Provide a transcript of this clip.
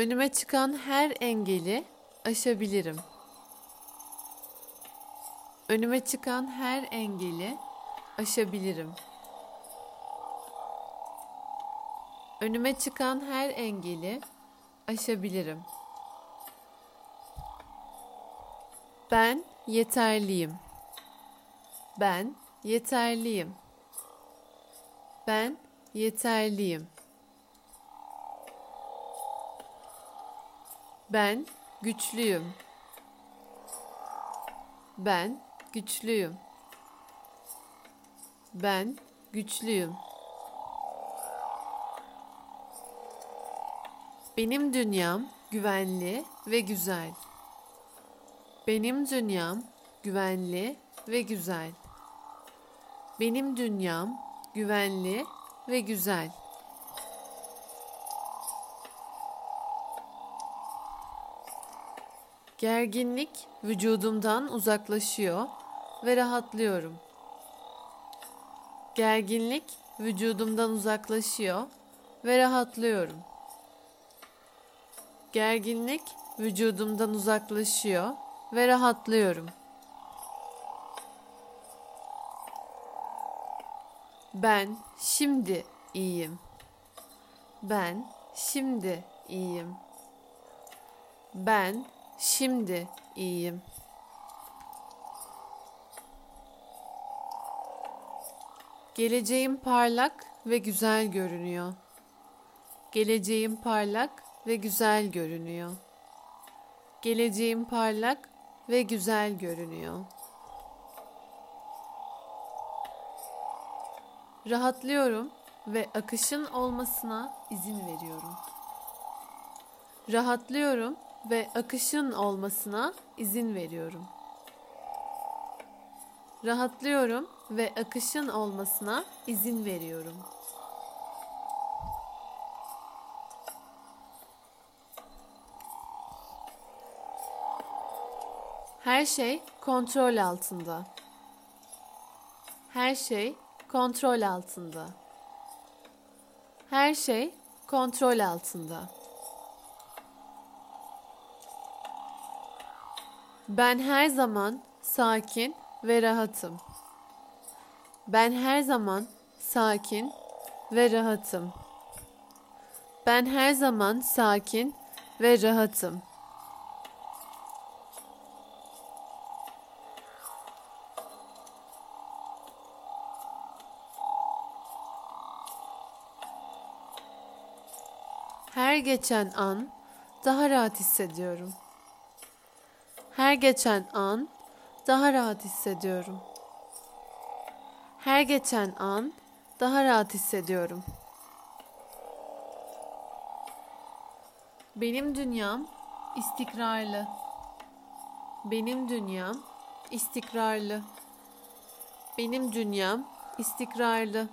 Önüme çıkan her engeli aşabilirim. Önüme çıkan her engeli aşabilirim. Önüme çıkan her engeli aşabilirim. Ben yeterliyim. Ben yeterliyim. Ben yeterliyim. Ben güçlüyüm. Ben güçlüyüm. Ben güçlüyüm. Benim dünyam güvenli ve güzel. Benim dünyam güvenli ve güzel. Benim dünyam güvenli ve güzel. Gerginlik vücudumdan uzaklaşıyor ve rahatlıyorum. Gerginlik vücudumdan uzaklaşıyor ve rahatlıyorum. Gerginlik vücudumdan uzaklaşıyor ve rahatlıyorum. Ben şimdi iyiyim. Ben şimdi iyiyim. Ben şimdi iyiyim. Geleceğim parlak ve güzel görünüyor. Geleceğim parlak ve güzel görünüyor. Geleceğim parlak ve güzel görünüyor. Rahatlıyorum ve akışın olmasına izin veriyorum. Rahatlıyorum ve akışın olmasına izin veriyorum. Rahatlıyorum ve akışın olmasına izin veriyorum. Her şey kontrol altında. Her şey kontrol altında. Her şey kontrol altında. Ben her zaman sakin ve rahatım. Ben her zaman sakin ve rahatım. Ben her zaman sakin ve rahatım. Her geçen an daha rahat hissediyorum. Her geçen an daha rahat hissediyorum. Her geçen an daha rahat hissediyorum. Benim dünyam istikrarlı. Benim dünyam istikrarlı. Benim dünyam istikrarlı.